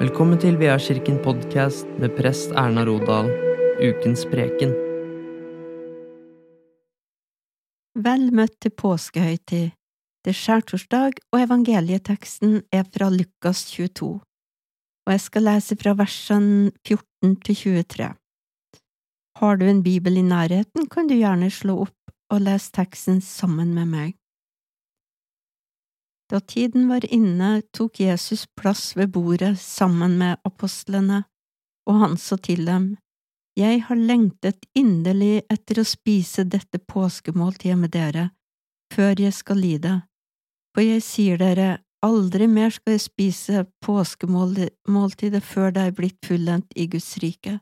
Velkommen til Veakirken podkast med prest Erna Rodal, ukens preken. Vel møtt til påskehøytid. Det er skjærtorsdag, og evangelieteksten er fra Lukas 22, og jeg skal lese fra versene 14 til 23. Har du en bibel i nærheten, kan du gjerne slå opp og lese teksten sammen med meg. Da tiden var inne, tok Jesus plass ved bordet sammen med apostlene, og han sa til dem, Jeg har lengtet inderlig etter å spise dette påskemåltidet med dere, før jeg skal lide, for jeg sier dere, aldri mer skal jeg spise påskemåltidet før det er blitt fullendt i Guds rike.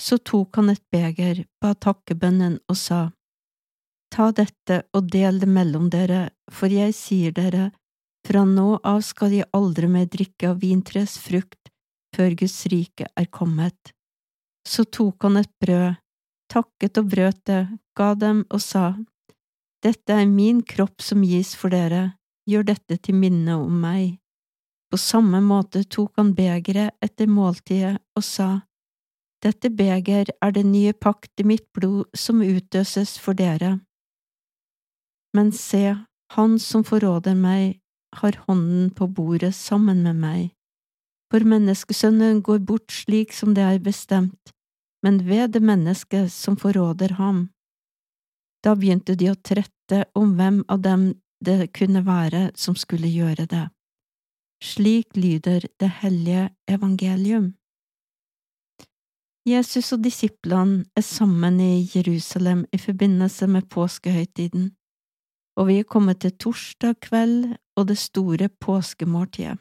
Så tok han et beger, ba takkebønnen og sa, Ta dette og del det mellom dere, for jeg sier dere, fra nå av skal de aldri mer drikke av vintreets frukt før Guds rike er kommet. Så tok han et brød, takket og brøt det, ga dem og sa, Dette er min kropp som gis for dere, gjør dette til minne om meg. På samme måte tok han begeret etter måltidet og sa, Dette beger er det nye pakt i mitt blod som utøses for dere. Men se, han som forråder meg, har hånden på bordet sammen med meg. For menneskesønnen går bort slik som det er bestemt, men ved det mennesket som forråder ham. Da begynte de å trette om hvem av dem det kunne være som skulle gjøre det. Slik lyder det hellige evangelium. Jesus og disiplene er sammen i Jerusalem i forbindelse med påskehøytiden, og vi er kommet til torsdag kveld og det store påskemåltidet.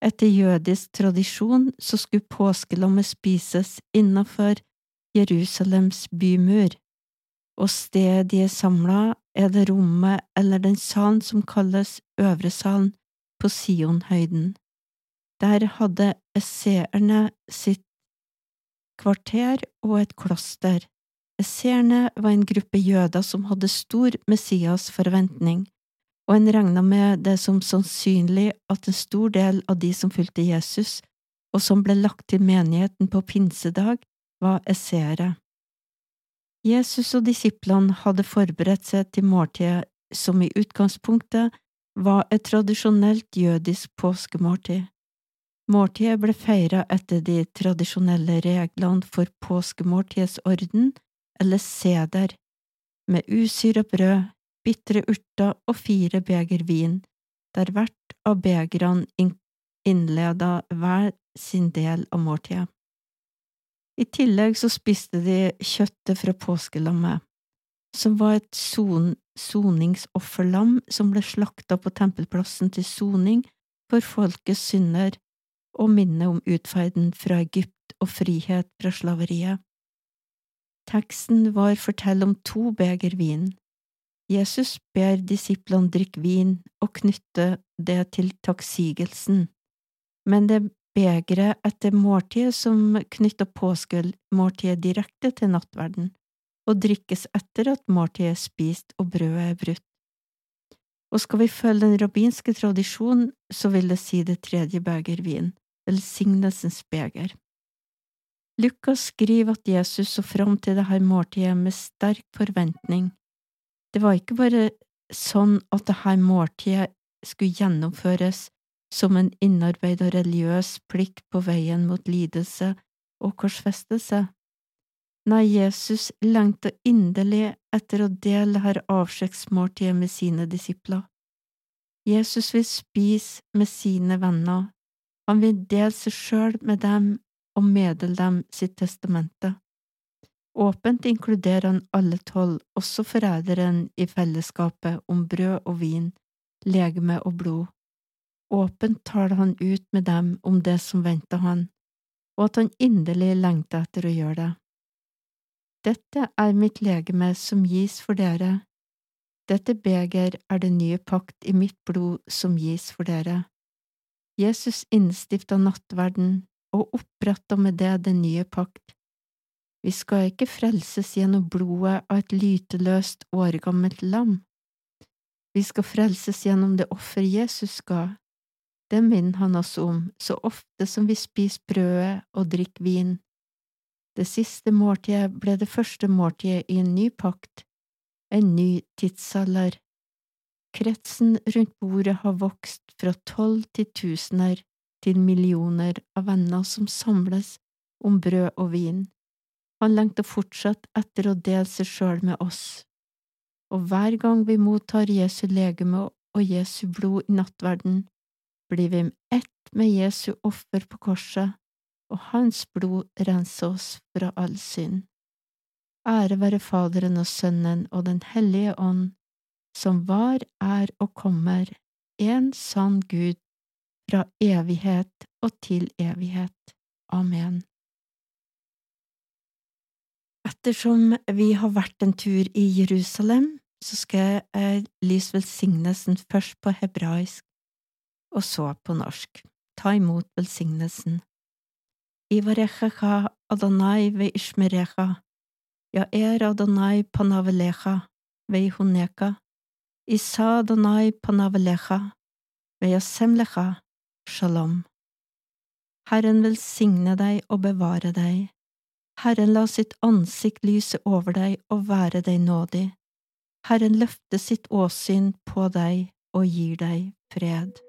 Etter jødisk tradisjon så skulle påskelammet spises innafor Jerusalems bymur, og stedet de er samla er det rommet eller den salen som kalles Øvresalen på Sionhøyden. Der hadde esseerne sitt kvarter og et kloster. Esseerne var en gruppe jøder som hadde stor Messias forventning og en regna med det som sannsynlig at en stor del av de som fulgte Jesus, og som ble lagt til menigheten på pinsedag, var essere. Jesus og disiplene hadde forberedt seg til måltidet som i utgangspunktet var et tradisjonelt jødisk påskemåltid. Måltidet ble feira etter de tradisjonelle reglene for påskemåltidets orden, eller seder, med usyre brød, bitre urter og fire beger vin, der hvert av begrene innleda hver sin del av måltidet. I tillegg så spiste de kjøttet fra påskelammet, som var et son soningsofferlam som ble slakta på tempelplassen til soning for folkets synder og minne om utferden fra Egypt og frihet fra slaveriet. Teksten var fortell om to beger vin, Jesus ber disiplene drikke vin og knytte det til takksigelsen, men det begeret etter måltidet som knytter påskemåltidet direkte til nattverden, og drikkes etter at måltidet er spist og brødet er brutt. Og skal vi følge den rabbinske tradisjonen, så vil det si det tredje beger vin, velsignelsens beger. Lukas skriver at Jesus så fram til dette måltidet med sterk forventning det var ikke bare sånn at dette måltidet skulle gjennomføres som en innarbeida religiøs plikt på veien mot lidelse og korsfestelse. Nei, Jesus lengta inderlig etter å dele dette avskjedsmåltidet med sine disipler. Jesus vil spise med sine venner, han vil dele seg sjøl med dem og meddele dem sitt testamente. Åpent inkluderer han alle tolv, også forræderen, i fellesskapet om brød og vin, legeme og blod. Åpent taler han ut med dem om det som venter han, og at han inderlig lengter etter å gjøre det. Dette er mitt legeme som gis for dere. Dette beger er det nye pakt i mitt blod som gis for dere. Jesus innstifta nattverden og oppretta med det den nye pakt vi skal ikke frelses gjennom blodet av et lyteløst, åregammelt lam. Vi skal frelses gjennom det offer Jesus ga. Det minner han oss om så ofte som vi spiser brødet og drikker vin. Det siste måltidet ble det første måltidet i en ny pakt, en ny tidsalder. Kretsen rundt bordet har vokst fra tolv til tusener til millioner av venner som samles om brød og vin. Han lengter fortsatt etter å dele seg sjøl med oss, og hver gang vi mottar Jesu legeme og Jesu blod i nattverden, blir vi ett med Jesu offer på korset, og Hans blod renser oss fra all synd. Ære være Faderen og Sønnen og Den hellige ånd, som var, er og kommer, en sann Gud, fra evighet og til evighet. Amen. Ettersom vi har vært en tur i Jerusalem, så skal jeg lyse velsignelsen først på hebraisk og så på norsk. Ta imot velsignelsen. Ivarechecha Adonai ve ishmerecha, ja er Adonai panavelecha ve huneka, isa Adonai panavelecha ve yasemlecha shalom. Herren velsigne deg og bevare deg. Herren la sitt ansikt lyse over deg og være deg nådig. Herren løfte sitt åsyn på deg og gir deg fred.